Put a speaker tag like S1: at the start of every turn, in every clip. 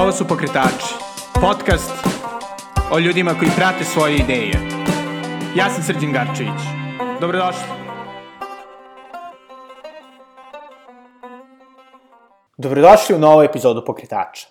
S1: Ovo su Pokretači, podcast o ljudima koji prate svoje ideje. Ja sam Srđan Garčević. Dobrodošli.
S2: Dobrodošli u novu epizodu Pokretača.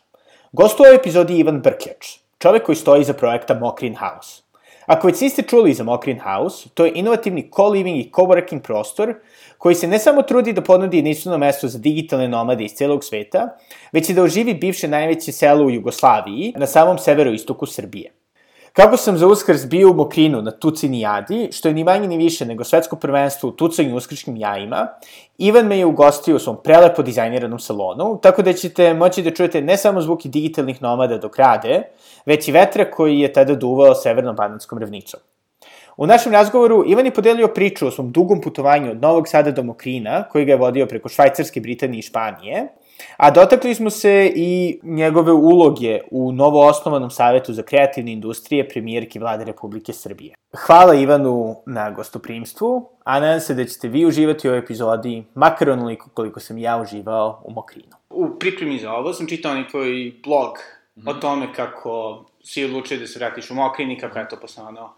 S2: Gost u ovoj epizodi je Ivan Brkljač, čovek koji stoji iza projekta Mokrin House. Ako već niste čuli za Mokrin House, to je inovativni co-living i co-working prostor koji se ne samo trudi da ponudi jedinstveno mesto za digitalne nomade iz celog sveta, već i da oživi bivše najveće selo u Jugoslaviji na samom severoistoku Srbije. Kako sam za uskrs bio u Mokrinu na Tucini jadi, što je ni manje ni više nego svetsko prvenstvo u tucanju uskršnjim jajima, Ivan me je ugostio u svom prelepo dizajniranom salonu, tako da ćete moći da čujete ne samo zvuki digitalnih nomada dok rade, već i vetra koji je tada duvao severno-bananskom ravnicom. U našem razgovoru Ivan je podelio priču o svom dugom putovanju od Novog Sada do Mokrina, koji ga je vodio preko Švajcarske, Britanije i Španije, a dotakli smo se i njegove uloge u novo osnovanom Savetu za kreativne industrije premijerki vlade Republike Srbije. Hvala Ivanu na gostoprimstvu, a nadam se da ćete vi uživati u ovoj epizodi, makar onoliko koliko sam ja uživao u Mokrinu. U pripremi za ovo sam čitao tvoj blog mm -hmm. o tome kako si odlučio da se vratiš u Mokrini, kako je to posle ono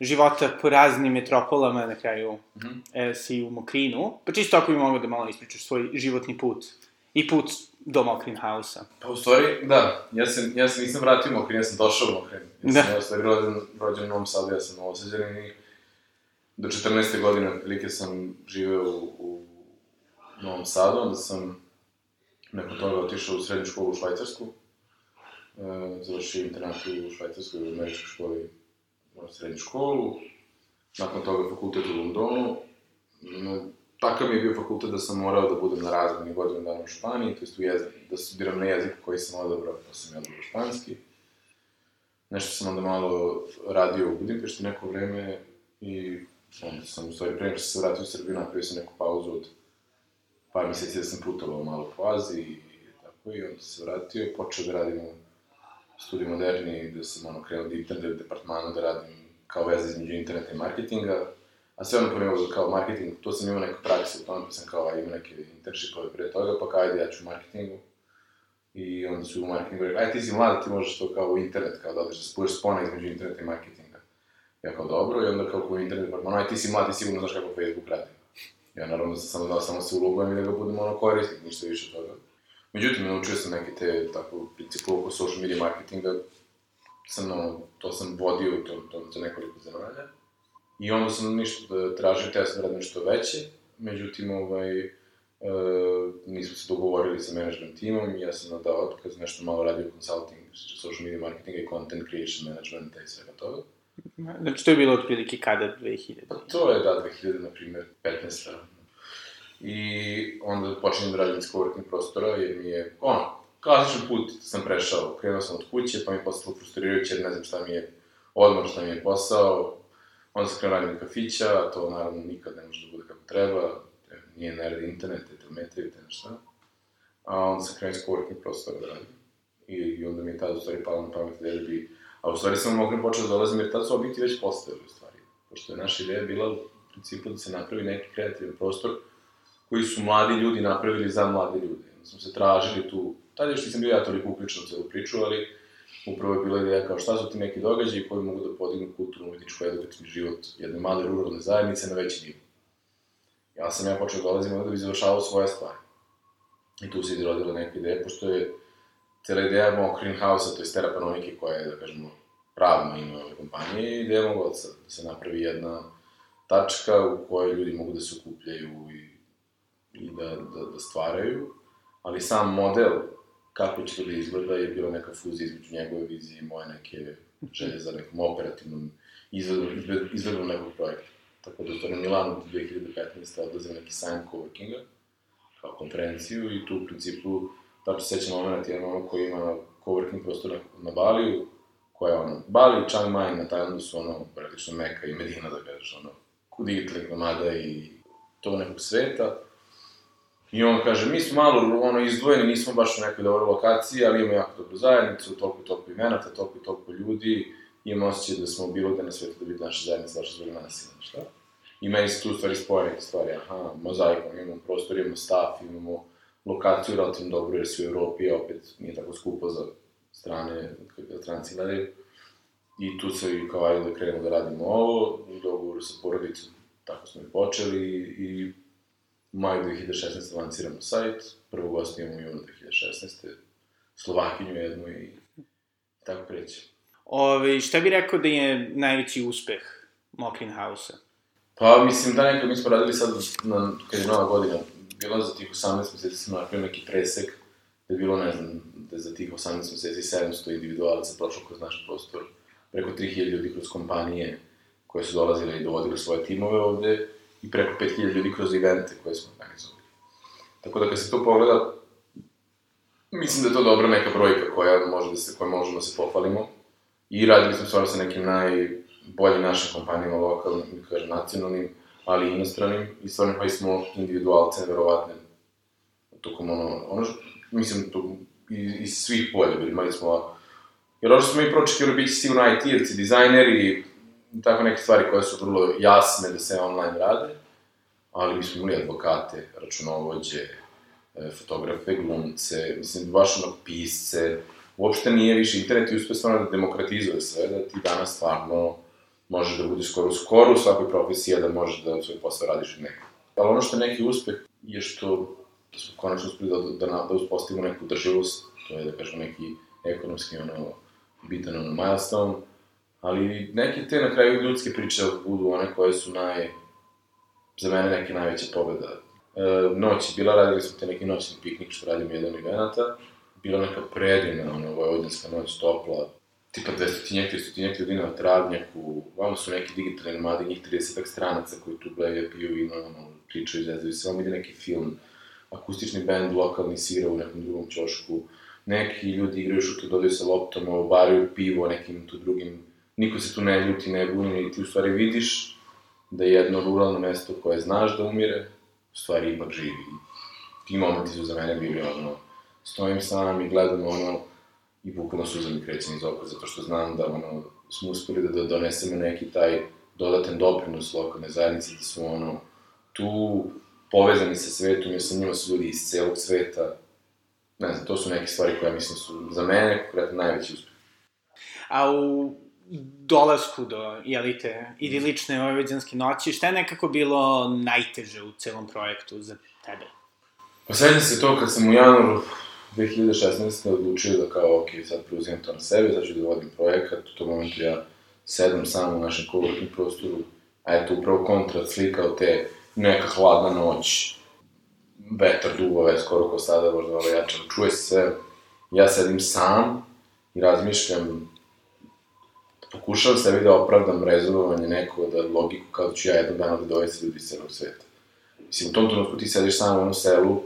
S2: života po raznim metropolama, na kraju mm -hmm. e, si u Mokrinu. Pa čisto ako bi mogo da malo ispričaš svoj životni put i put do Mokrin House-a.
S3: Pa u stvari, da, ja se, ja se nisam vratio u Mokrin, ja sam došao u Mokrin. Ja sam da. ja u stvari rođen, rođen u Novom Sadu, ja sam novosađen i do 14. godine otprilike sam živeo u, u Novom Sadu, onda sam nakon toga otišao u srednju školu u Švajcarsku, e, završio internat u Švajcarskoj, u američkoj školi srednju školu, nakon toga fakultet u Londonu. Takav mi je bio fakultet da sam morao da budem na razmeni godinu dana u Španiji, to jest u jezik, da studiram na jezik koji sam odabrao, pa sam ja odabrao španski. Nešto sam onda malo radio u Budimpešti neko vreme i onda sam, u stvari, pre nego što se vratio u Srbiju, napravio sam neku pauzu od par meseci da sam putovao malo po Aziji i tako, i onda sam se vratio, počeo da radim u studij moderni, gde sam ono krenuo da internet departmanu da radim kao veze između interneta i marketinga, a sve ono pomimo kao marketing, to sam imao neku praksu u tome, pa sam kao imao neke internshipove pre toga, pa kao ajde ja ću u marketingu. I onda su u marketingu rekli, ajde ti si mlad, ti možeš to kao u internet, kao da odeš da spuješ spona između interneta i marketinga. Ja kao dobro, i onda kao u internet departmanu, ajde ti si mlad, ti sigurno znaš kako Facebook radi. Ja naravno sam samo dao samo se ulogujem i da ga budem ono korisnik, ništa više toga. Međutim, naučio sam neke te, tako, principu oko social media marketinga, sam, no, to sam vodio to, to za nekoliko zemalja. I onda sam ništa da tražio, te sam da radim nešto veće, međutim, ovaj, e, nismo se dogovorili sa management timom, ja sam dao otkaz, nešto malo radio consulting, social media marketinga i content creation management i svega toga.
S2: Znači, to je bilo otprilike kada, 2000?
S3: Pa to je, da, 2000, na primjer, 15. I onda počinjem da radim iz coworking prostora, jer mi je, ono, klasičan put sam prešao. Krenuo sam od kuće, pa mi je postalo frustrirajuće, jer ne znam šta mi je odmor, šta mi je posao. Onda sam krenuo radim kafića, to naravno nikad ne može da bude kako treba. Nije ne radi internet, je telemetrija, te nešto. A onda sam krenuo iz coworking prostora da radim. I, I onda mi je tada u stvari palo na pamet da bi... A u stvari sam mogli početi da dolazim, jer tada su objekti već postojali u stvari. Pošto je naša ideja bila u principu da se napravi neki kreativan prostor koji su mladi ljudi napravili za mlade ljude. Onda smo se tražili tu, tada još nisam bio ja toliko uključen u celu priču, ali upravo je bila ideja kao šta su ti neki događaji koji mogu da podignu kulturno, umetničko, edukativni život jedne male ruralne zajednice na veći nivo. Ja sam ja počeo da dolazim da bi završavao svoje stvari. I tu se izrodila neka ideja, pošto je cela ideja mog greenhouse-a, to je terapanonike koja je, da kažemo, pravno ime ove kompanije, ideja mog oca, da se napravi jedna tačka u kojoj ljudi mogu da se okupljaju i i da, da, da stvaraju, ali sam model kako će to da izgleda je bila neka fuzija između njegove vizije i moje neke želje za nekom operativnom izvedbom nekog projekta. Tako da stvari Milanu 2015. odlazim neki sajam coworkinga kao konferenciju i tu u principu se sećam moment jedan moment koji ima coworking prostor na, na Baliju, koja je ono, Bali Chiang Mai na Tajlandu su ono, praktično Meka i Medina, da kažeš, ono, digitalnih nomada i to nekog sveta. I on kaže, mi smo malo ono, izdvojeni, nismo baš u nekoj dobroj lokaciji, ali imamo jako dobru zajednicu, toliko i toliko imenata, toliko i toliko ljudi, imamo osjećaj da smo bilo gde na svetu da vidi naša zajednica, baš zbog nas i šta. I meni se tu stvari spoje neke stvari, aha, mozaikom, imamo prostor, imamo staff, imamo lokaciju relativno dobro, jer si u Evropi, opet nije tako skupo za strane, kako stranci gledaju. I tu se i kao ajde da krenemo da radimo ovo, u dogovoru sa porodicom, tako smo i počeli i maju 2016. lanciramo sajt, prvo gost imamo u junu 2016. Slovakinju jednu i tako kreće.
S2: Ove, šta bi rekao da je najveći uspeh Mokrin House-a?
S3: Pa, mislim da nekako, mi smo radili sad, na, kad je nova godina, bilo za tih 18 meseci smo napravili neki presek, da je bilo, ne znam, da je za tih 18 meseci 700 individualaca prošlo kroz naš prostor, preko 3000 ljudi kroz kompanije koje su dolazile i dovodile svoje timove ovde, i preko 5000 ljudi kroz evente koje smo organizovali. Tako da kad se to pogleda, mislim da je to dobra neka brojka koja može da se, koja možemo da se pohvalimo. I radili smo stvarno sa nekim najboljim našim kompanijama, lokalnim, da kažem, nacionalnim, ali i inostranim, i stvarno pa i smo individualce, neverovatne, tokom ono, ono što, mislim, to, iz, iz svih polja, imali smo, jer ono što smo mi pročekali, bit će sigurno IT-evci, dizajneri, tako neke stvari koje su vrlo jasne da se online rade, ali mi smo imali advokate, računovođe, e, fotografe, glumce, mislim, baš ono pisce, uopšte nije više internet i uspe stvarno da demokratizuje sve, da ti danas stvarno možeš da budeš skoro, skoro u svakoj profesiji, da možeš da svoj posao radiš od nekog. Ali ono što je neki uspeh je što da smo konačno uspeli da, da, da uspostavimo neku drživost, to je da kažemo neki ekonomski ono, bitan ono milestone, ali neke te na kraju ljudske priče budu one koje su naj, za mene neke najveće pobeda. E, noć je bila, radili smo te neki noćni piknik što radimo jedan eventa, bila neka predivna, ono, vojvodinska noć, topla, tipa 200 300 ljudi na travnjaku, vamo su neki digitalni nomadi, njih 30 stranaca koji tu gledaju, piju vino, ono, pričaju, izvezuju se, vam ide neki film, akustični bend, lokalni svira u nekom drugom ćošku, neki ljudi igraju šutu, dodaju sa loptom, obaraju pivo nekim tu drugim, niko se tu ne ljuti, ne buni, i ti u stvari vidiš da je jedno ruralno mesto koje znaš da umire, u stvari ipak živi. Ti momenti su za mene bili ono, stojim sam i gledam ono, i bukvalno suza mi krećem iz oka, zato što znam da ono, smo uspeli da donesemo neki taj dodatan doprinos lokalne zajednice, da su ono, tu povezani sa svetom, jer sa njima su ljudi iz celog sveta, ne znam, to su neke stvari koje mislim su za mene konkretno najveći uspeh.
S2: A u dolasku do, jelite, idilične vojvođanske noći, šta je nekako bilo najteže u celom projektu za tebe?
S3: Pa se to kad sam u januaru 2016. odlučio da kao, ok, sad preuzimam to na sebe, sad ću da vodim projekat, u tom momentu ja sedam sam u našem coworking prostoru, a eto, upravo kontrat slika od te neka hladna noć, vetar duvove, skoro ko sada, možda malo jače, čuje se sve, ja sedim sam i razmišljam, pokušavam sebi da opravdam rezervovanje neko, da logiku kao da ću ja jednog dana da dovesti ljudi iz celog sveta. Mislim, u tom trenutku ti sediš sam u onom selu,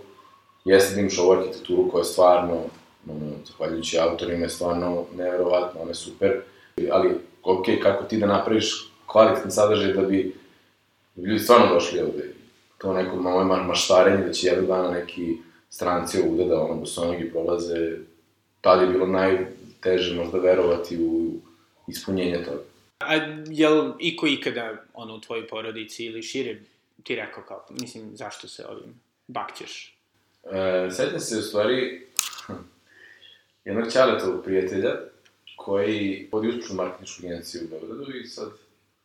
S3: jeste da imaš ovu arhitekturu koja je stvarno, ono, zahvaljujući autorima, je stvarno neverovatno, ona je super, ali, ok, kako ti da napraviš kvalitetan sadržaj da bi, ljudi stvarno došli ovde. To neko malo maštarenje da će jednog dana neki stranci ovde da ono bosonogi prolaze, tada je bilo najteže možda verovati u ispunjenje toga.
S2: A jel iko ikada, ono, u tvojoj porodici ili šire ti rekao kao, mislim, zašto se ovim bakćeš?
S3: E, sećam se u stvari jednog Ćaletovog prijatelja koji vodi uspešnu marketinšku agenciju u Beogradu i sad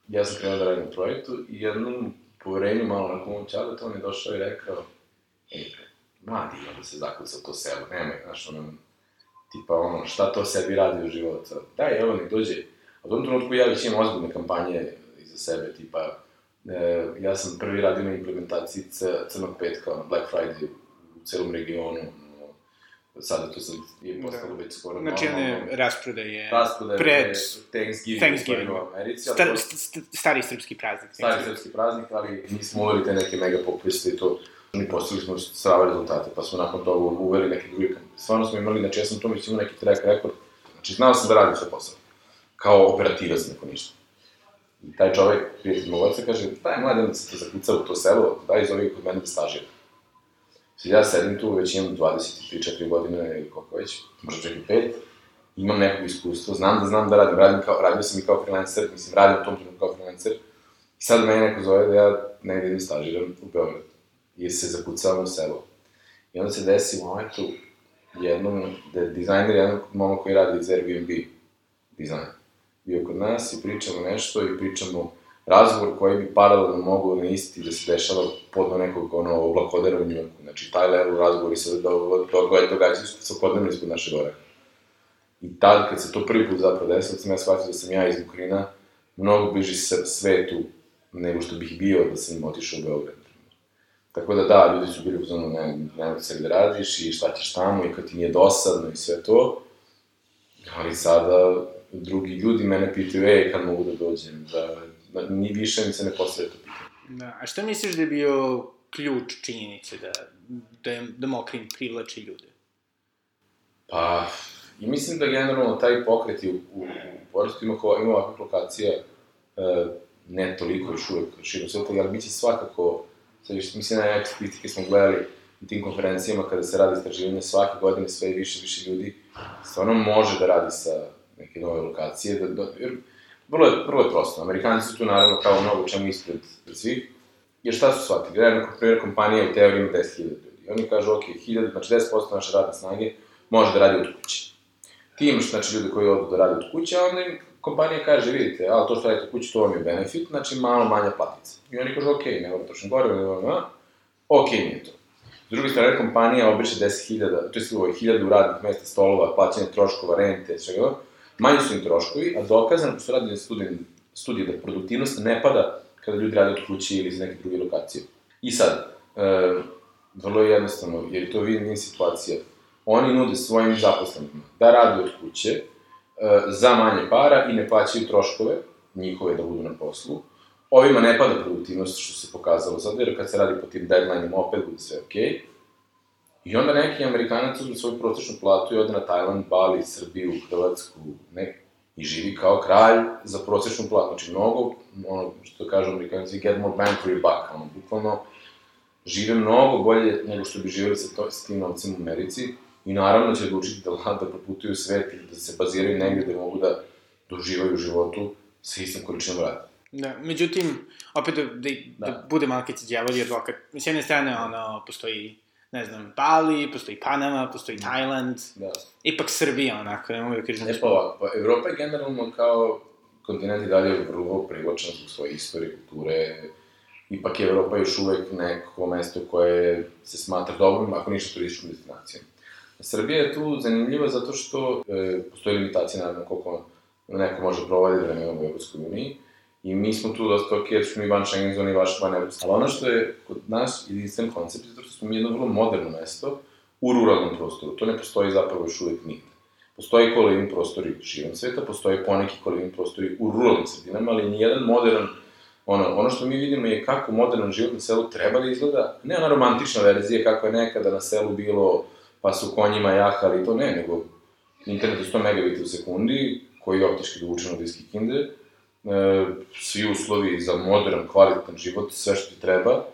S3: ja sam krenuo da radim u projektu i jednom poverenju malo na komom Ćaletu on je došao i rekao ej mladi da se zakuca to selo, nemoj, znaš, ono, tipa ono, šta to sebi radi u životu, daj, evo nek dođe. A u tom trenutku ja već imam ozbiljne kampanje iza sebe, tipa, e, ja sam prvi radio na implementaciji Crnog petka, Black Friday u celom regionu, sada to sad je postalo da. već skoro
S2: znači, one rasprodaje,
S3: rasprodaje
S2: pred
S3: Thanksgiving,
S2: Thanksgiving.
S3: u Americi.
S2: Star, to, st, stari srpski praznik.
S3: Stari srpski praznik, ali nismo uveli te neke mega populiste i to mi postavili smo strave rezultate, pa smo nakon toga uveli neke druge Stvarno smo imali, znači ja sam to imao neki track rekord, znači znao sam da radim sve posao, kao operativac neko ništa. I taj čovek, prijatelj mog oca, kaže, daj mladen se te zakuca u to selo, daj zove kod mene da stažira. Ja sedim tu, već imam 23-4 godine ili koliko već, možda čak i 5, imam neko iskustvo, znam da znam da radim, radim kao, radio sam i kao freelancer, mislim, radim u tom trenutku kao freelancer, i sad mene neko zove da ja negde idem stažiram u Beograd, jer se zakucavam u selo. I onda se desi u momentu, jednom, da je dizajner jedan momak koji radi iz Airbnb dizajn. Bio kod nas i pričamo nešto i pričamo razgovor koji bi paralelno mogao na isti da se dešava pod nekog ono oblakodera u Njujorku. Znači, taj level razgovori se da, da, događaju svakodnevno ispod naše gore. I tad, kad se to prvi put zapravo desilo, sam ja shvatio da sam ja iz Ukrina mnogo bliži svetu nego što bih bio da sam otišao u Beograd. Tako da da, ljudi su bili u zonu, ne, nema se gde radiš i šta ćeš tamo i kad ti nije dosadno i sve to. Ali sada drugi ljudi mene pitaju, ej, kad mogu da dođem, da, da ni više mi se ne postavlja to pitanje.
S2: Da, a šta misliš da je bio ključ činjenice da, da, je, da Mokrin privlači ljude?
S3: Pa, i mislim da generalno taj pokret u, u, u Porestu ima, ima ovakvih lokacija, e, ne toliko još uvek širom sveta, ali biće svakako Sad više, mislim, na neke statistike smo gledali na tim konferencijama kada se radi istraživanje, svake godine sve i više više ljudi stvarno može da radi sa neke nove lokacije, da, da, jer vrlo je, vrlo je prosto. Amerikanci su tu naravno kao mnogo čemu ispred svih, jer šta su shvatili? Gledaju, na primjer, kompanija u teoriji ima 10.000 ljudi. Oni kažu, ok, 1000, znači 10% naše radne snage može da radi od kuće. Ti imaš, znači, ljudi koji odu da radi od kuće, a onda im kompanija kaže, vidite, ali to što radite kući, to vam je benefit, znači malo manja platica. I oni kažu, ok, ne moram točno gore, ne moram, ok, nije to. S druge strane, kompanija obriše 10.000, to je ovo, 1000 radnih mesta, stolova, plaćanje troškova, rente, svega, manji su im troškovi, a dokazano, su radili studije, studije da produktivnost ne pada kada ljudi rade od kuće ili iz neke druge lokacije. I sad, e, vrlo je jednostavno, jer je to win-win situacija. Oni nude svojim zaposlenima da rade od kuće, E, za manje para i ne plaćaju troškove njihove da budu na poslu. Ovima ne pada produktivnost, što se pokazalo sad, jer kad se radi po tim deadline-ima, opet bude sve okej. Okay. I onda neki Amerikanac uzme svoju prosječnu platu i ode na Tajland, Bali, Srbiju, Hrvatsku, ne, i živi kao kralj za prosječnu platu. Znači, mnogo, ono, što kažu Amerikanci, get more bang for your buck, ono, bukvalno, žive mnogo bolje nego što bi živeli sa, to, sa tim novcem u Americi, i naravno će odlučiti da, da proputuju svet ili da se baziraju negde da mogu da doživaju u životu sa istom količinom rada.
S2: Da, međutim, opet da, da, da. da bude malkice djavol i advokat, s jedne strane, ono, postoji, ne znam, Bali, postoji Panama, postoji mm. Tajland, da. ipak Srbija, onako, ne mogu da kažem.
S3: Ne pa ovako, pa Evropa je generalno kao kontinent i dalje vrlo privlačan zbog svoje istorije, kulture, ipak je Evropa još uvek neko mesto koje se smatra dobrom, ako ništa turističkom destinacijom. Srbija je tu zanimljiva zato što e, postoji limitacija, naravno, koliko neko može provoditi vreme u Evropskoj uniji. I mi smo tu dosta ok, što mi van Schengen zone i vaš van Evropske. Ali ono što je kod nas jedinstven koncept, zato što smo mi jedno vrlo moderno mesto u ruralnom prostoru. To ne postoji zapravo još uvijek nigde. Postoji kolivim prostori širom sveta, postoji poneki kolivim prostori u ruralnim sredinama, ali nijedan modern ono, ono što mi vidimo je kako modern život na selu treba da izgleda, ne ona romantična verzija kako je nekada na selu bilo pa su konjima jahali, to ne, nego internet je 100 megabita u sekundi, koji je optički dovučen od iskih kinde, e, svi uslovi za modern, kvalitetan život, sve što ti treba,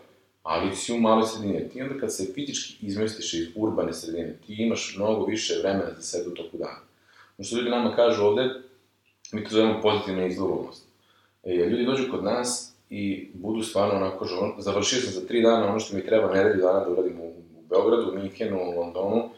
S3: ali si u maloj sredini. Ti onda kad se fizički izmestiš iz urbane sredine, ti imaš mnogo više vremena za sebe u toku dana. Ono što ljudi nama kažu ovde, mi to zovemo pozitivna izlovovanost. E, ljudi dođu kod nas i budu stvarno onako, završio sam za tri dana ono što mi treba nedelju dana da uradim u Beogradu, Minhenu, Londonu,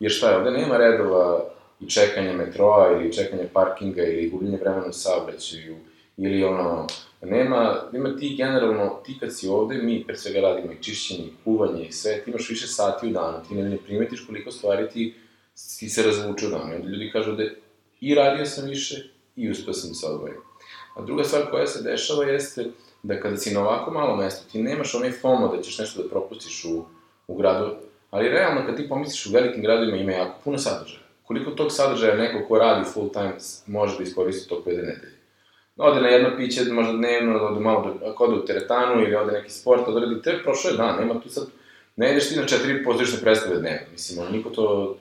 S3: jer šta je, ovde nema redova i čekanja metroa ili čekanja parkinga ili gubljenje vremena u saobraćaju ili ono, nema, nema ti generalno, ti kad si ovde, mi pre svega radimo i čišćenje, i kuvanje i sve, ti imaš više sati u danu, ti ne, ne primetiš koliko stvari ti, ti se razvuče u danu. Onda ljudi kažu da i radio sam više i uspeo sam se odvojiti. A druga stvar koja se dešava jeste da kada si na ovako malo mesto, ti nemaš onaj FOMO da ćeš nešto da propustiš u, u gradu, ali realno kad ti pomisliš u velikim gradovima ima jako puno sadržaja. Koliko tog sadržaja neko ko radi full time može da iskoristi tog pojede nedelje? Ode na jedno piće, možda dnevno, ode malo, ako ode u teretanu ili ode neki sport, odradi, te prošlo je dan, nema tu sad, ne ideš ti na četiri pozorišne predstave dnevno, mislim, niko to,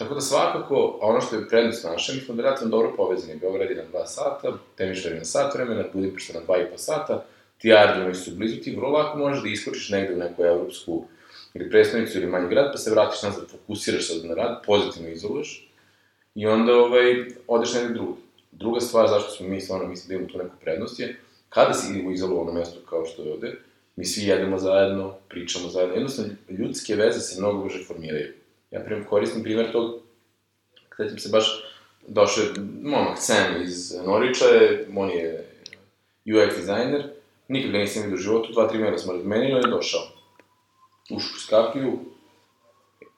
S3: Tako da svakako, ono što je prednost naša, mi smo relativno dobro povezani. Beograd je na 2 sata, Temišvar je na sat vremena, Budimpešta na 2,5 sata, ti aerodromi su blizu, ti vrlo lako možeš da iskočiš negde u neku evropsku ili predstavnicu ili manji grad, pa se vratiš nazad, fokusiraš se na rad, pozitivno izoluješ i onda ovaj, odeš negde drugo. Druga stvar zašto smo mi stvarno mislim da imamo tu neku prednost je, kada si u izolovanom mestu kao što je ovde, mi svi jedemo zajedno, pričamo zajedno, jednostavno ljudske veze se mnogo brže formiraju. Ja primjer koristim primjer tog, kada se baš došao momak Sam iz Norića, on je UX dizajner, nikad ga nisam vidio u životu, dva, tri mera smo razmenili, on je došao. Ušao u skapiju,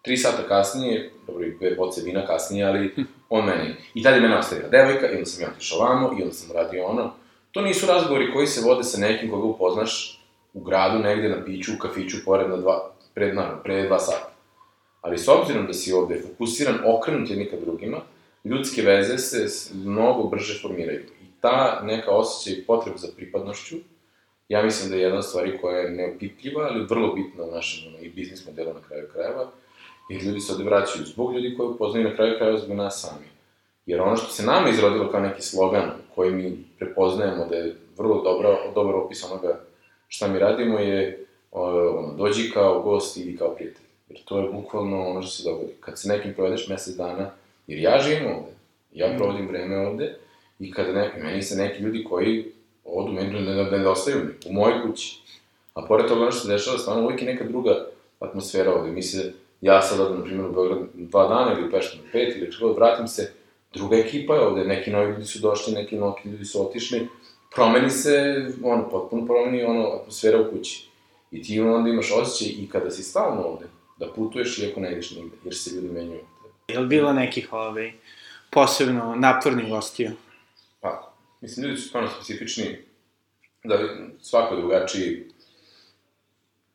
S3: tri sata kasnije, dobro, i dve boce vina kasnije, ali on meni, i tada je mene ostavila devojka, i onda sam ja otišao vamo, i onda sam uradio ono. To nisu razgovori koji se vode sa nekim koga upoznaš u gradu, negde na piću, u kafiću, pored na dva, pred, naravno, pre dva sata. Ali s obzirom da si ovde fokusiran, okrenut jedni ka drugima, ljudske veze se mnogo brže formiraju. I ta neka osjećaj potreba za pripadnošću, ja mislim da je jedna stvari koja je neopipljiva, ali vrlo bitna u našem i biznis modelu na kraju krajeva, jer ljudi se ovde vraćaju zbog ljudi koji upoznaju na kraju krajeva zbog nas sami. Jer ono što se nama izrodilo kao neki slogan koji mi prepoznajemo da je vrlo dobro, dobro opis onoga šta mi radimo je ono, dođi kao gost, idi kao prijatelj. Jer to je bukvalno ono što se dogodi. Kad se nekim provedeš mesec dana, jer ja živim ovde, ja mm. provodim vreme ovde, i kada ne, meni se neki ljudi koji odu, meni ne, ne, ne ostaju mi, u mojoj kući. A pored toga ono što se dešava, stvarno uvijek je neka druga atmosfera ovde. Mi se, ja sad odem, na primjer, u Beograd dva dana ili u Peštu na pet ili čego, vratim se, druga ekipa je ovde, neki novi ljudi su došli, neki novi ljudi su otišli, promeni se, ono, potpuno promeni, ono, atmosfera u kući. I ti onda imaš osjećaj i kada si stalno ovde, da putuješ iako ne ideš nigde, jer se ljudi menjuju.
S2: Je li bilo nekih, ovaj, posebno napornih gostija?
S3: Pa, mislim, ljudi su stvarno specifični, da svako drugačiji.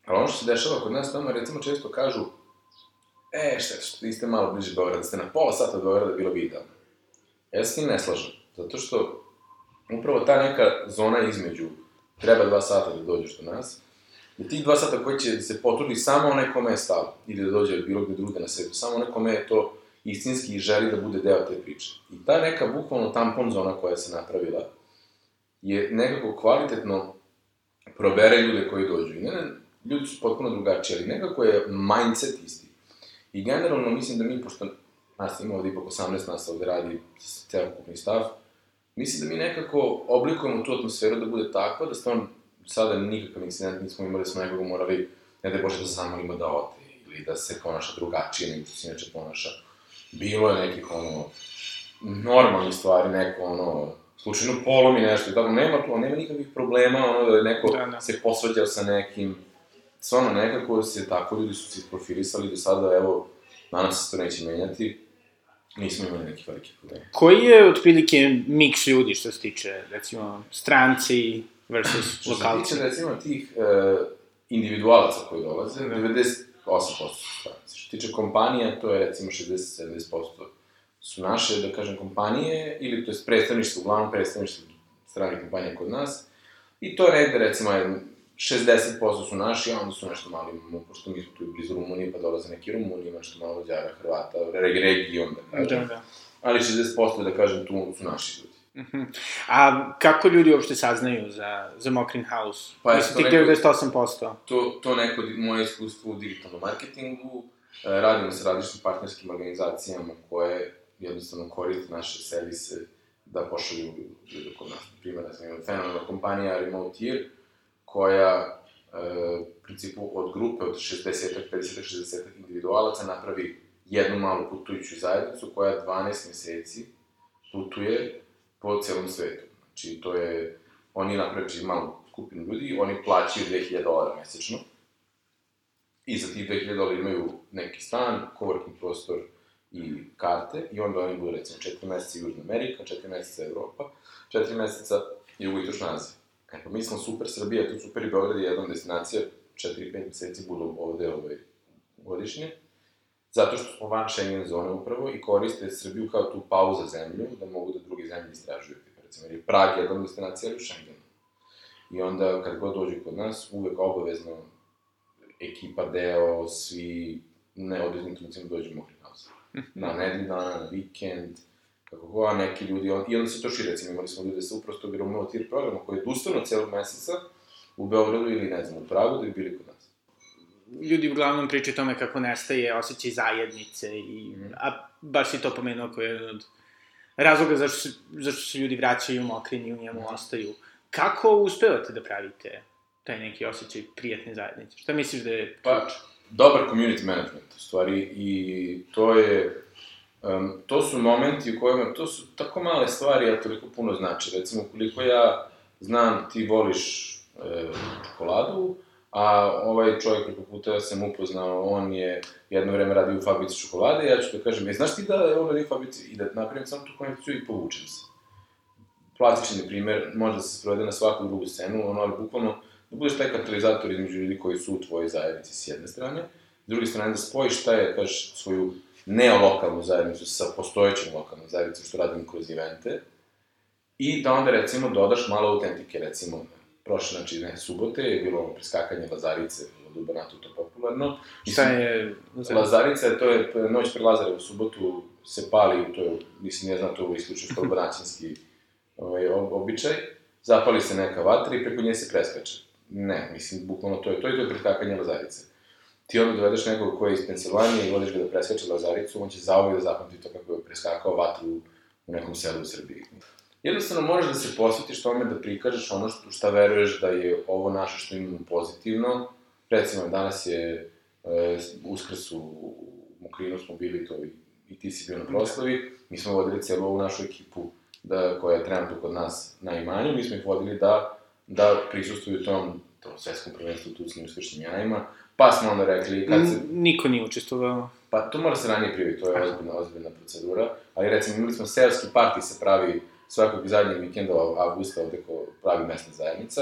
S3: Ali ono što se dešava kod nas tamo, recimo često kažu, e, šta, što niste malo bliže Beograda, da ste na pola sata od Beograda, bilo bi idealno. Ja se tim ne slažem, zato što upravo ta neka zona između treba dva sata da dođeš do nas, I tih dva sata koji će se potrudi samo onaj kome je stalo, ili da dođe bilo gde druge na svetu, samo onaj kome je to istinski i želi da bude deo te priče. I ta neka bukvalno tampon zona koja se napravila je nekako kvalitetno probere ljude koji dođu. I ne, ne, ljudi su potpuno drugačiji, ali nekako je mindset isti. I generalno mislim da mi, pošto nas ima ovde ipak 18 nas ovde radi celokupni stav, mislim da mi nekako oblikujemo tu atmosferu da bude takva da stvarno sada nikakav incident nismo imali, smo nekoga morali, ne da Bože, da zamolimo da ode, ili da se ponaša drugačije nego što se inače ponaša. Bilo je nekih, ono, normalnih stvari, neko, ono, slučajno polomi nešto, tako, nema to, nema nikakvih problema, ono, da je neko da, da. se posvađao sa nekim, stvarno, nekako se tako ljudi su se profilisali do sada, evo, se da to neće menjati, nismo imali nekih velikih problema.
S2: Koji je, otprilike, miks ljudi što se tiče, recimo, stranci, versus lokalci.
S3: Što se tiče, recimo, tih uh, individualaca koji dolaze, mm. 98% su stranci. Što se tiče kompanija, to je recimo 60-70% su naše, da kažem, kompanije, ili to je predstavništvo, uglavnom predstavništvo stranih kompanija kod nas, i to je negde, recimo, 60% su naši, a onda su nešto imamo, pošto mi smo tu blizu Rumunije, pa dolaze neki Rumunije, ima nešto malo Đara, Hrvata, region, da kažem. Da, da. Ali 60% da kažem, tu su naši ljudi.
S2: Mhm. A kako ljudi uopšte saznaju za, za Mokrin House? Pa Mislim, ti 98%.
S3: To, to neko moje iskustvo u digitalnom marketingu, e, radimo sa različitim partnerskim organizacijama koje jednostavno koriste naše servise da pošalju ljude kod nas. Primjer, da sam imao fenomenalna kompanija Remoteer, koja e, u principu od grupe od 60 50 60 individualaca napravi jednu malu putujuću zajednicu koja 12 meseci putuje po celom svetu. Znači, to je, oni naprave malu skupinu ljudi, oni plaćaju 2000 dolara mesečno, i za tih 2000 dolara imaju neki stan, coworking prostor i karte, i onda oni budu, recimo, 4 meseca Južna Amerika, 4 meseca Evropa, 4 meseca Jugoistočna Azija. Pa mi smo super Srbija, tu super i Beograd je jedna destinacija, 4-5 meseci budu ovde ovaj, godišnje, zato što smo van Schengen zone upravo i koriste Srbiju kao tu pauza zemlju, da mogu da druge zemlje istražuju. Recimo, jer je Prag jedna destinacija, u Schengenu. I onda, kad god dođu kod nas, uvek obavezno ekipa, deo, svi neodređenim trenucima dođu u Mokri House. Na nedelju dana, na vikend, kako god, a neki ljudi, on, i onda se to širi, recimo, imali smo ljude sa uprosto tog tir programa koji odustanu celog meseca u Beogradu ili, ne znam, u Pragu da bi bili kod nas
S2: ljudi uglavnom pričaju o tome kako nestaje osjećaj zajednice, i, mm. a baš si to pomenuo koji je od razloga zašto se, zašto se ljudi vraćaju mokrini u njemu mm. ostaju. Kako uspevate da pravite taj neki osjećaj prijatne zajednice? Šta misliš da je
S3: pa, dobar community management, u stvari, i to je, um, to su momenti u kojima, to su tako male stvari, a toliko puno znači. Recimo, koliko ja znam, ti voliš e, čokoladu, a ovaj čovjek preko puta sam upoznao, on je jedno vreme radio u fabrici čokolade, ja ću da kažem, e, znaš ti da je on radio u fabrici i da napravim samo tu konekciju i povučem se. Plastični primer, može da se sprovede na svaku drugu scenu, ono, ali bukvalno, da budeš taj katalizator između ljudi koji su u tvojoj zajednici s jedne strane, s druge strane da spojiš taj, kažeš, svoju neolokalnu zajednicu sa postojećom lokalnom zajednicom, što radimo kroz evente, i da onda, recimo, dodaš malo autentike, recimo, prošle, znači, ne, subote je bilo preskakanje Lazarice, od Ubanatu to popularno.
S2: Šta je
S3: Lazarica? Lazarica, to je noć pre Lazare u subotu, se pali, to je, mislim, ne znam, to je isključivo što ubanaćinski ovaj, običaj, zapali se neka vatra i preko nje se preskače. Ne, mislim, bukvalno to je to i to je preskakanje Lazarice. Ti onda dovedeš nekog ko je iz Pensilvanije i vodiš ga da preskače Lazaricu, on će zauvijek da zapamti to kako je preskakao vatru u nekom selu u Srbiji. Jednostavno možeš da se posvetiš tome da prikažeš ono što, šta veruješ da je ovo naše što imamo pozitivno. Recimo, danas je e, uskrs u, Mokrinu smo bili to i, i ti si bio na proslavi, mi smo vodili celu ovu našu ekipu da, koja je trenutno kod nas na imanju, mi smo ih vodili da, da prisustuju tom, tom svetskom prvenstvu tucnim uspešnim jajima, pa smo onda rekli kad se...
S2: Niko nije učestvovao.
S3: Pa to mora se ranije priviti, to je ozbiljna, ozbiljna procedura, ali recimo imali smo seoski parti se pravi svakog zadnjeg vikenda avgusta ovde ko pravi mesna zajednica.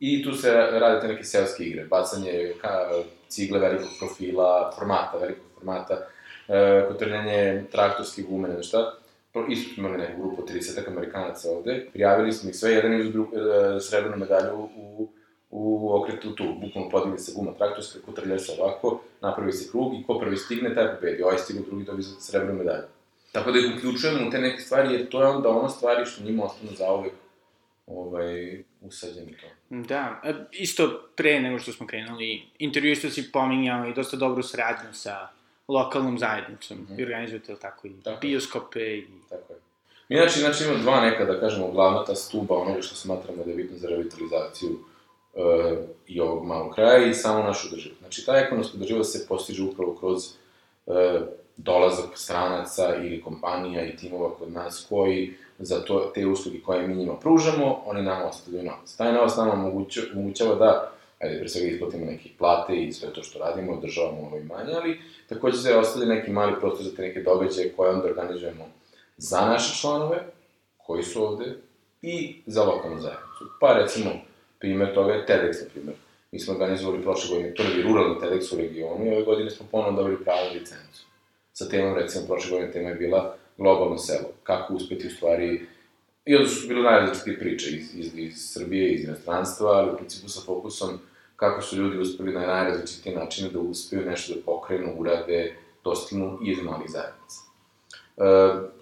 S3: I tu se rade te neke seoske igre, bacanje ka, cigle velikog profila, formata, velikog formata, e, kotrljanje traktorske gume, ne šta. Isto smo imali neku grupu 30 Amerikanaca ovde, prijavili smo ih sve, jedan je uz e, srebrnu medalju u, u okretu tu, bukvalno podigli se guma traktorska, kotrlja se ovako, napravi se krug i ko prvi stigne, taj pobedi, ovaj stigne, drugi dobije srebrnu medalju. Tako da ih uključujemo u te neke stvari, jer to je onda ono stvari što njima ostane zauvek ovaj, usađeni to.
S2: Da, e, isto pre nego što smo krenuli, intervju isto si pominjao i dosta dobru sradnju sa lokalnom zajednicom. Mm -hmm. I organizujete, ili tako, i tako bioskope i...
S3: Tako je. Mi znači, znači imamo dva neka, da kažemo, glavna ta stuba onoga što smatramo da je bitno za revitalizaciju uh, i ovog malog kraja i samo našu državu. Znači, ta ekonomska država se postiže upravo kroz uh, dolazak stranaca ili kompanija i timova kod nas koji za to, te usluge koje mi njima pružamo, oni nam ostavljaju novac. Taj novac nam omogućava da, ajde, pre svega isplatimo neke plate i sve to što radimo, održavamo ovo imanje, ali takođe se ostavlja neki mali prostor za te neke događaje koje onda organizujemo za naše članove, koji su ovde, i za lokalnu zajednicu. Pa recimo, primer toga je TEDx, na primer. Mi smo organizovali prošle godine prvi ruralni TEDx u regionu i ove godine smo ponovno dobili pravu licencu sa temom, recimo, prošle godine tema je bila globalno selo. Kako uspeti u stvari, i onda su bile najrazličitije priče iz, iz, iz Srbije, iz inostranstva, ali u principu sa fokusom kako su ljudi uspeli na najrazličitije načine da uspeju nešto da pokrenu, urade, dostignu iz malih zajednica. E,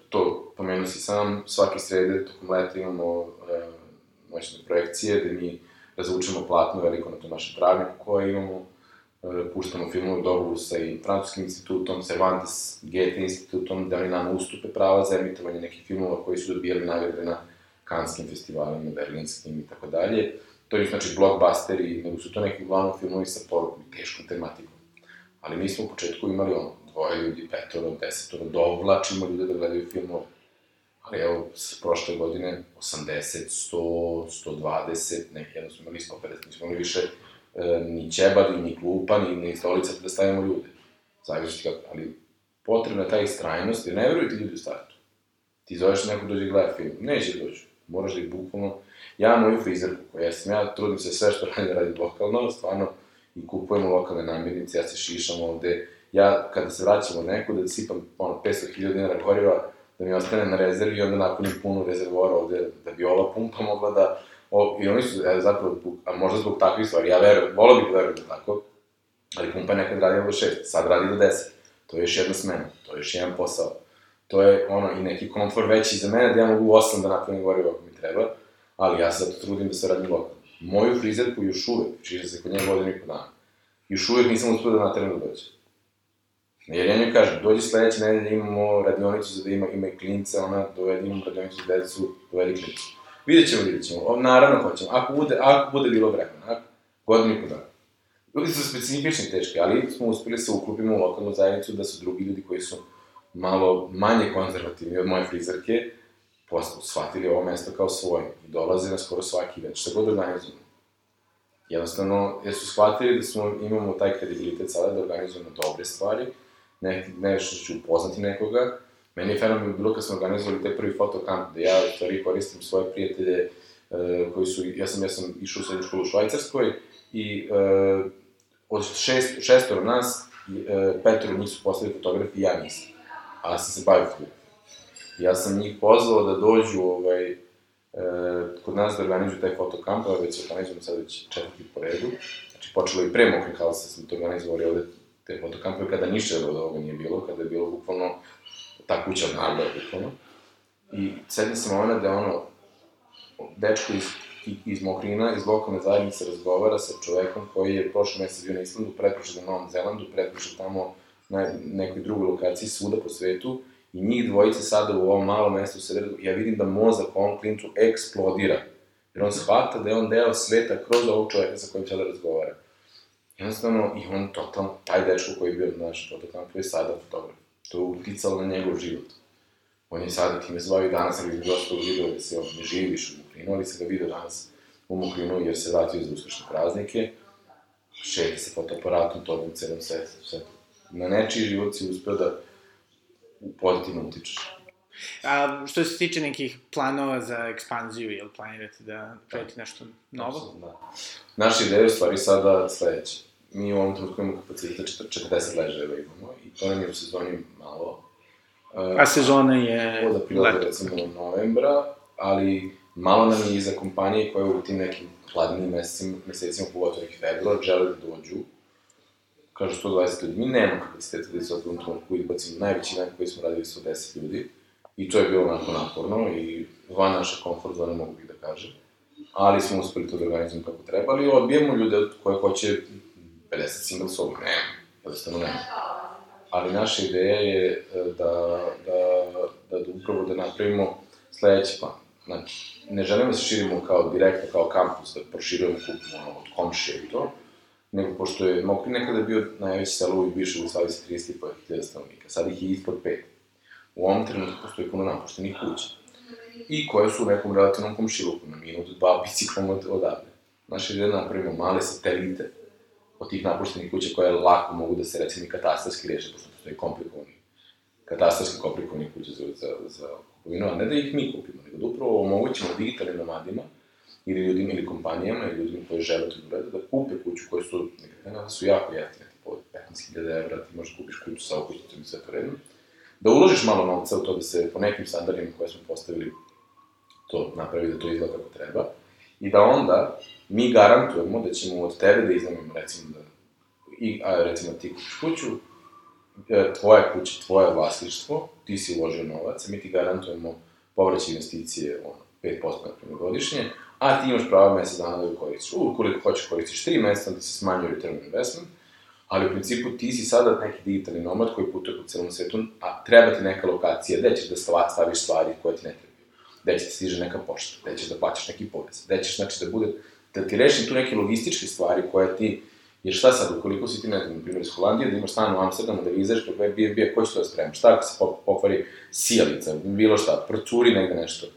S3: to pomenuo si sam, svake srede tokom leta imamo e, moćne projekcije gde mi razvučemo platno veliko na tom našem travniku koje imamo, E, puštamo filmove dogovoru sa i Francuskim institutom, Cervantes, Goethe institutom, da oni nama ustupe prava za emitovanje nekih filmova koji su dobijali nagrade na kanskim festivalima, berlinskim i tako dalje. To je znači blockbusteri, nego su to neki uglavnom filmovi sa porukom i teškom tematikom. Ali mi smo u početku imali ono, dvoje ljudi, petoro, desetoro, dovlačimo ljude da gledaju filmove. Ali evo, s prošle godine, 80, 100, 120, neki jedno smo imali 150, nismo imali više e, ni ćebad, ni klupa, ni, ni stolica da stavimo ljude. Zavisi kako, ali potrebna je ta istrajnost, jer ne ti ljudi u startu. Ti zoveš neko dođe gleda film, neće doći. Moraš da ih bukvalno... Ja moju frizerku koja sam, ja trudim se sve što radim da radim lokalno, stvarno, i kupujemo lokalne namirnice, ja se šišam ovde, ja kada se vraćam od da sipam ono 500.000 dinara goriva, da mi ostane na rezervi i onda napunim punu rezervora ovde, da bi ova pumpa mogla da O, I oni su, e, zapravo, a možda zbog takvih stvari, ja verujem, volao bih da verujem da tako, ali pumpa je nekad radila do šest, sad radi do deset. To je još jedna smena, to je još jedan posao. To je ono, i neki komfor veći za mene, da ja mogu osam da napravim gorivo ako mi treba, ali ja se zato trudim da se radim lokalno. Moju frizerku još uvek, čiže se kod nje godinu i po dana, još uvek nisam uspio da da dođe. Jer ja njoj kažem, dođi sledeće nedelje, imamo radionicu za da ima, ima i klince, ona dovedi, imamo radionicu za decu, dovedi klince. Vidjet ćemo, vidjet ćemo. O, naravno hoćemo. Ako bude, ako bude bilo vremena, ako godinu i po dana. Ljudi su specifični teški, ali smo uspeli se uklopimo u lokalnu zajednicu da su drugi ljudi koji su malo manje konzervativni od moje frizerke, posle shvatili ovo mesto kao svoje i dolaze na skoro svaki event, šta god organizujemo. Jednostavno, jer su shvatili da smo, imamo taj kredibilitet sada da organizujemo dobre stvari, ne, nešto ću upoznati nekoga. Meni je fenomen bilo kad smo organizovali te prvi fotokamp, da ja stvari koristim svoje prijatelje uh, koji su, ja sam, ja sam išao u srednju školu u Švajcarskoj i uh, od šest, šestora nas, uh, petoro njih su postali fotografi, ja nisam. A sam se bavio fotografijom. Ja sam njih pozvao da dođu ovaj, e, kod nas da organizuju taj fotokamp, ali već organizujemo sad već četvrti po redu. Znači, počelo i pre Mokri Halsa smo to organizovali ovde te fotokampove, kada ništa od ovoga nije bilo, kada je bilo bukvalno ta kuća od naroda, bukvalno. I sedim se moment da ono, dečko iz, iz Mokrina, iz lokalne zajednice razgovara sa čovekom koji je prošle mesec bio na Islandu, pretprošle na Novom Zelandu, pretprošle tamo na nekoj drugoj lokaciji, svuda po svetu, i njih dvojice sada u ovom malom mestu u sredu, ja vidim da mozak ovom klincu eksplodira. Jer on shvata da je on deo sveta kroz ovog čoveka sa kojim sada razgovara. Jednostavno, i on totalno, taj dečko koji je bio na našem fotokampu je sada fotograf. To je uticalo na njegov život. On je sada time i danas sam između ostalo video da se on ne živi više u Mokrinu, ali se ga video danas u Mokrinu jer se vratio za uskršnje praznike, šeta sa fotoaparatom, to u celom svetu, svetu. Na nečiji život si uspeo da pozitivno utičeš.
S2: A što se tiče nekih planova za ekspanziju, jel planirate da pravite nešto novo?
S3: Da. Naša ideja je u stvari sada sledeća. Mi u ovom trenutku imamo kapacitet 40 ležajeva imamo i to nam je u sezoni malo.
S2: A sezona je...
S3: Od aprila do recimo novembra, ali malo nam je i za kompanije koje u tim nekim hladnim mesecima, mesecima, pogotovo ih februar, žele da dođu kažu 120 ljudi, mi nemamo kapaciteta da se u trenutku izbacimo, najveći dan koji smo radili su 10 ljudi, i to je bilo onako naporno i van naša komfort zona, mogu bih da kažem, ali smo uspeli to da organizujemo kako treba, ali odbijemo ljude koje hoće 50 single soba, ne, jednostavno ne. Ali naša ideja je da, da, da, da upravo da napravimo sledeći plan. Znači, ne želimo da se širimo kao direktno, kao kampus, da proširujemo kup ono, od komšije i to, nego pošto je Mokri nekada bio najveće selo u bivšoj Jugoslaviji sa 35.000 stanovnika, sad ih je ispod 5. U ovom trenutku postoji puno napuštenih kuća. I koje su u nekom relativnom komšiluku, na minut, dva biciklom od, odavde. Ideja da napravimo male satelite od tih napuštenih kuća koje lako mogu da se recimo i katastarski reše, pošto postoji komplikovani katastarski komplikovani kuće za, za, za kupovinu, a ne da ih mi kupimo, nego da upravo omogućimo digitalnim nomadima ili ljudima ili kompanijama ili ljudima koji žele to da da kupe kuću koje su, nekada su jako jeftine, tipa 15.000 evra, ti možeš da kupiš kuću sa okućnicom i sve to redno, da uložiš malo novca u to da se po nekim standardima koje smo postavili to napravi da to izgleda kako treba, i da onda mi garantujemo da ćemo od tebe da iznamimo, recimo, da, i, a, recimo ti kupiš kuću, e, tvoja kuća, tvoje vlasništvo, ti si uložio novac, mi ti garantujemo povraćaj investicije, ono, 5% na godišnje, a ti imaš pravo mesec dana da ga koristiš. Ukoliko hoćeš koristiš 3 meseca, onda ti se smanjuje return investment, ali u principu ti si sada neki digitalni nomad koji putuje po celom svetu, a treba ti neka lokacija gde ćeš da staviš stvari koje ti ne trebaju. Gde će ti stiže neka pošta, gde ćeš da plaćaš neki porez, gde ćeš, znači, da bude, da ti rešim tu neke logističke stvari koje ti, jer šta sad, ukoliko si ti, ne znam, na primjer iz Holandije, da imaš stan u Amsterdamu, da vizaš preko Airbnb, ko će to da sprema, šta ako se pokvari sijalica, bilo šta, procuri negde nešto,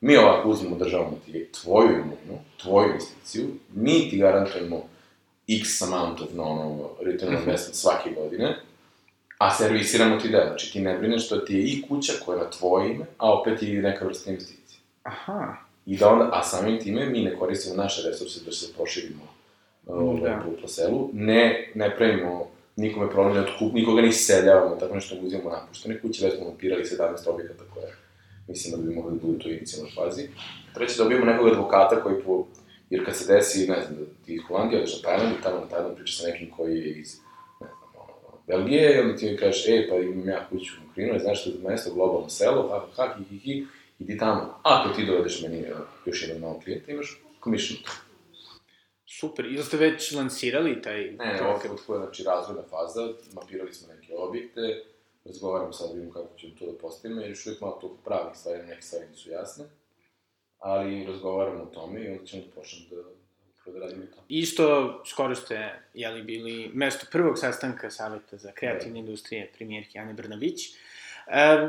S3: Mi ovako uzmemo, državamo ti tvoju imovinu, tvoju investiciju, mi ti garantujemo x amount of non return on investment svake godine, a servisiramo ti deo. Znači ti ne brineš što ti je i kuća koja je na tvoje ime, a opet i neka vrsta investicije.
S2: Aha.
S3: I da onda, a samim time mi ne koristimo naše resurse da se proširimo ovaj, da. po, po selu, ne, ne pravimo nikome problem, ne otkup, nikoga ne iseljavamo, tako nešto uzimamo napuštene kuće, već smo mapirali 17 objekata koje mislim da bi mogli da budu u toj inicijalnoj fazi. Treće, dobijemo nekog advokata koji po, jer kad se desi, ne znam, da ti iz Holandije odeš na Tajland i tamo na Tajland priča sa nekim koji je iz, ne znam, ono, Belgije, i onda ti mi kažeš, e, pa imam ja kuću u Mokrinu, znaš što je mesto, globalno selo, ha, ha, hi, hi, hi, idi tamo. Ako ti dovedeš meni još jedan novog klijenta, imaš commission.
S2: Super, ili ste već lansirali taj...
S3: Ne, ne, ovo je, znači, razvojna faza, mapirali smo neke objekte, razgovaramo sad, vidimo kako ćemo to da postavimo, jer još uvijek malo to pravih stvari, neke stvari nisu jasne, ali razgovaramo o tome i onda ćemo da počnemo da da radimo to.
S2: Isto, skoro ste, jeli, bili mesto prvog sastanka Saveta za kreativne industrije premijerke Ane Brnabić. E,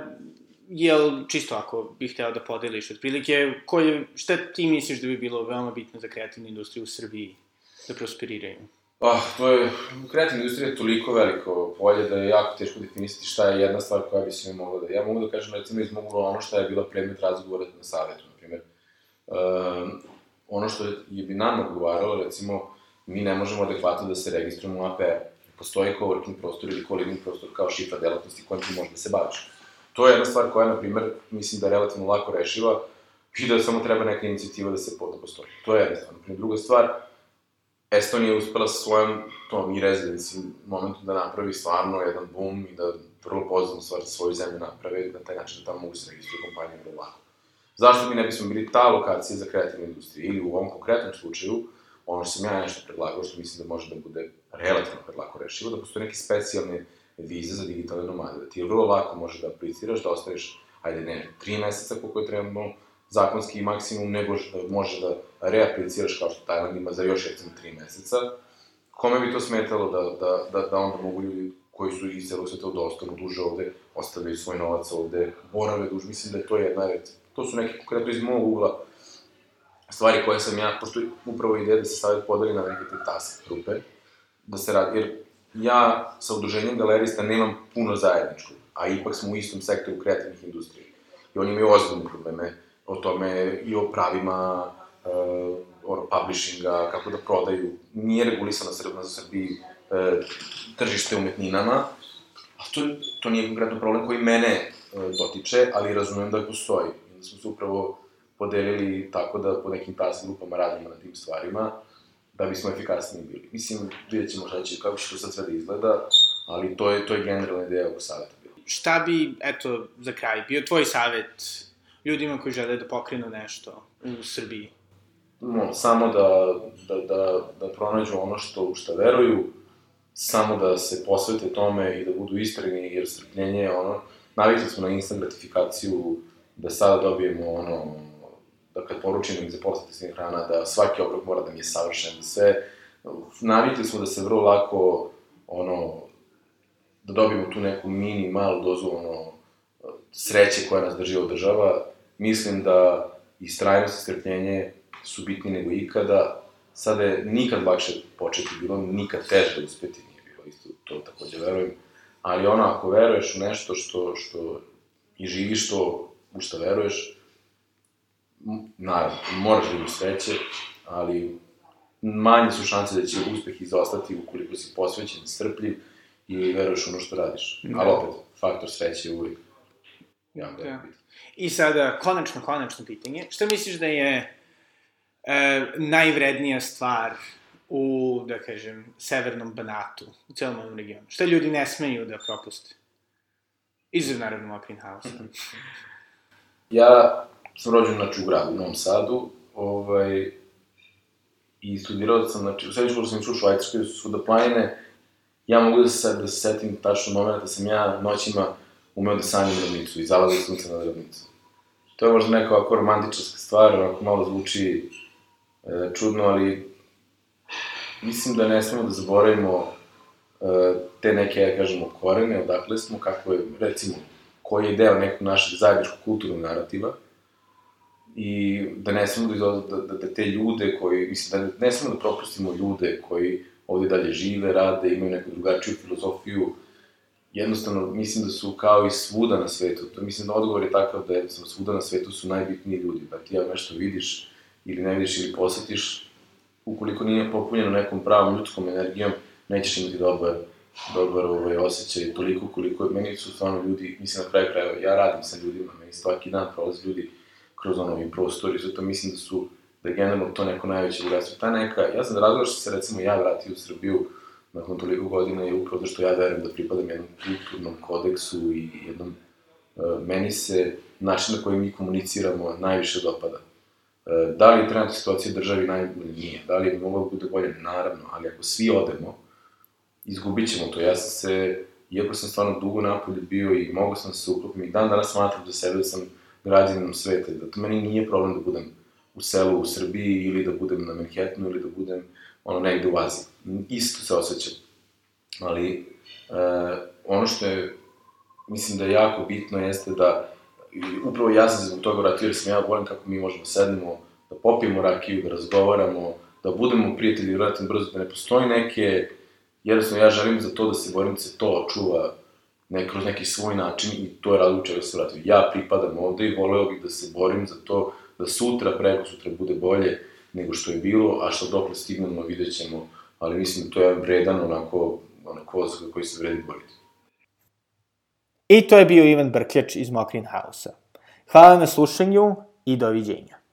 S2: jel, čisto ako bih hteo da podeliš otprilike, koje, šta ti misliš da bi bilo veoma bitno za kreativnu industriju u Srbiji da prosperiraju?
S3: Ah, to je, kreativna industrija je toliko veliko polje da je jako teško definisati šta je jedna stvar koja bi se mi mogla da... Ja mogu da kažem, recimo, iz mogu ono šta je bila predmet razgovora na primjer. Um, ono što je bi nam odgovaralo, recimo, mi ne možemo adekvatno da se registrujemo u APR. Postoji coworking prostor ili co-living prostor kao šifra delatnosti kojim ti možeš da se baviš. To je jedna stvar koja, na primer, mislim da je relativno lako rešiva i da samo treba neka inicijativa da se da postoji. To je jedna stvar. Naprimjer, druga stvar, Estonija je uspela sa svojom tom i rezidenci momentu da napravi stvarno jedan boom i da vrlo pozitivnu stvar za svoju zemlju naprave, na taj način da tamo mogu se registruju kompanije vrlo lako. Zašto mi ne bismo bili ta lokacija za kreativnu industriju? Ili u ovom konkretnom slučaju, ono što sam ja nešto predlagao, što mislim da može da bude relativno lako rešivo, da postoje neke specijalne vize za digitalne nomade, da ti je vrlo lako može da apliciraš, da ostaviš, ajde ne, tri meseca koliko je trebno, zakonski maksimum, nego da može da reapliciraš kao što Tajland ima za još recimo tri meseca. Kome bi to smetalo da, da, da, da onda mogu ljudi koji su iz celog sveta da ostanu duže ovde, ostavljaju svoj novac ovde, borave duže, mislim da je to jedna, to su neke konkretno iz mog ugla stvari koje sam ja, pošto upravo ideja da se savjet podeli na neke te task grupe, da se radi, jer ja sa udruženjem galerista nemam puno zajedničkog, a ipak smo u istom sektoru kreativnih industrija. I oni imaju ozbiljne probleme o tome i o pravima uh, ono, publishinga, kako da prodaju. Nije regulisano Srbna za Srbiji uh, tržište umetninama, a to, to nije konkretno problem koji mene uh, dotiče, ali razumem da postoji. Da smo se upravo podelili tako da po nekim task grupama radimo na tim stvarima, da bismo efikasniji bili. Mislim, vidjet ćemo šta će, kako će to sad sve da izgleda, ali to je, to je generalna ideja ovog saveta.
S2: Šta bi, eto, za kraj, bio tvoj savet ljudima koji žele da pokrenu nešto u Srbiji?
S3: No, samo da, da, da, da pronađu ono što, u šta veruju, samo da se posvete tome i da budu istreni, jer strpljenje je ono, navikli smo na instant gratifikaciju, da sada dobijemo ono, da kad poručimo ih za posle hrana, da svaki obrok mora da mi je savršen, da sve, navikli smo da se vrlo lako, ono, da dobijemo tu neku mini, malu dozu, ono, sreće koja nas drži od država, mislim da istrajnost i strpljenje su bitni nego ikada. Sada je nikad lakše početi bilo, nikad teže da uspeti nije bilo, isto to takođe verujem. Ali ono, ako veruješ u nešto što, što i živiš to u što veruješ, naravno, moraš da imaš sreće, ali manje su šanse da će uspeh izostati ukoliko si posvećen, strpljiv i veruješ ono što radiš. Da. Ali opet, faktor sreće je uvijek jako da. bitan.
S2: I sada, konačno, konačno pitanje. Šta misliš da je e, najvrednija stvar u, da kažem, severnom Banatu, u celom ovom regionu? Šta ljudi ne smeju da propuste? Izuzev, naravno, House.
S3: ja sam rođen, znači, u gradu, u Novom Sadu, ovaj, i studirao sam, znači, u srednju školu sam išao u Švajcarskoj, su svuda planine, ja mogu da se, da se setim tačno momenta da sam ja noćima umeo da sanjam ravnicu i zalazim sunce na ravnicu. To je možda neka ovako romantičarska stvar, onako malo zvuči e, čudno, ali mislim da ne smemo da zaboravimo e, te neke, ja kažemo, korene, odakle smo, kako je, recimo, koji je deo nekog našeg zajedničkog kulturnog narativa, i da ne smemo da, da, da, da te ljude koji, mislim, da ne smemo da propustimo ljude koji ovde dalje žive, rade, imaju neku drugačiju filozofiju, jednostavno mislim da su kao i svuda na svetu, to mislim da odgovor je takav da jednostavno svuda na svetu su najbitniji ljudi, da ti ja nešto vidiš ili ne vidiš ili posetiš, ukoliko nije popunjeno nekom pravom ljudskom energijom, nećeš imati dobar, dobar ovaj, osjećaj, toliko koliko, meni su stvarno ljudi, mislim na kraju krajeva, ja radim sa ljudima, meni svaki dan prolaze ljudi kroz ono i prostori, zato mislim da su, da je generalno to neko najveće bogatstvo. Ta neka, ja sam da što se recimo ja vratio u Srbiju, nakon toliko godina je upravo što ja verujem da pripadam jednom kulturnom kodeksu i jednom, uh, meni se način na koji mi komuniciramo najviše dopada. Uh, da li je trenutna situacija državi najbolje? Nije. Da li je moglo da bude bolje? Naravno, ali ako svi odemo, izgubit ćemo to. Ja sam se, iako sam stvarno dugo napolje bio i mogu sam se uklopiti, i dan danas smatram za sebe da sam građanin sveta, da to meni nije problem da budem u selu u Srbiji ili da budem na Manhattanu ili da budem ono negde u Aziji. Isto se osjećam. Ali e, ono što je, mislim da je jako bitno jeste da upravo ja sam zbog toga vratio, jer sam ja volim kako mi možemo da sednemo, da popijemo rakiju, da razgovaramo, da budemo prijatelji relativno brzo, da ne postoji neke, jednostavno ja želim za to da se borim da se to očuva ne, kroz neki svoj način i to je razlog čega se vratio. Ja pripadam ovde i voleo bih da se borim za to da sutra, preko sutra bude bolje nego što je bilo, a što dokle stignemo vidjet ćemo, ali mislim da to je vredan onako, onako voz koji se vredi boriti.
S2: I to je bio Ivan Brkljač iz Mokrin House-a. Hvala na slušanju i doviđenja.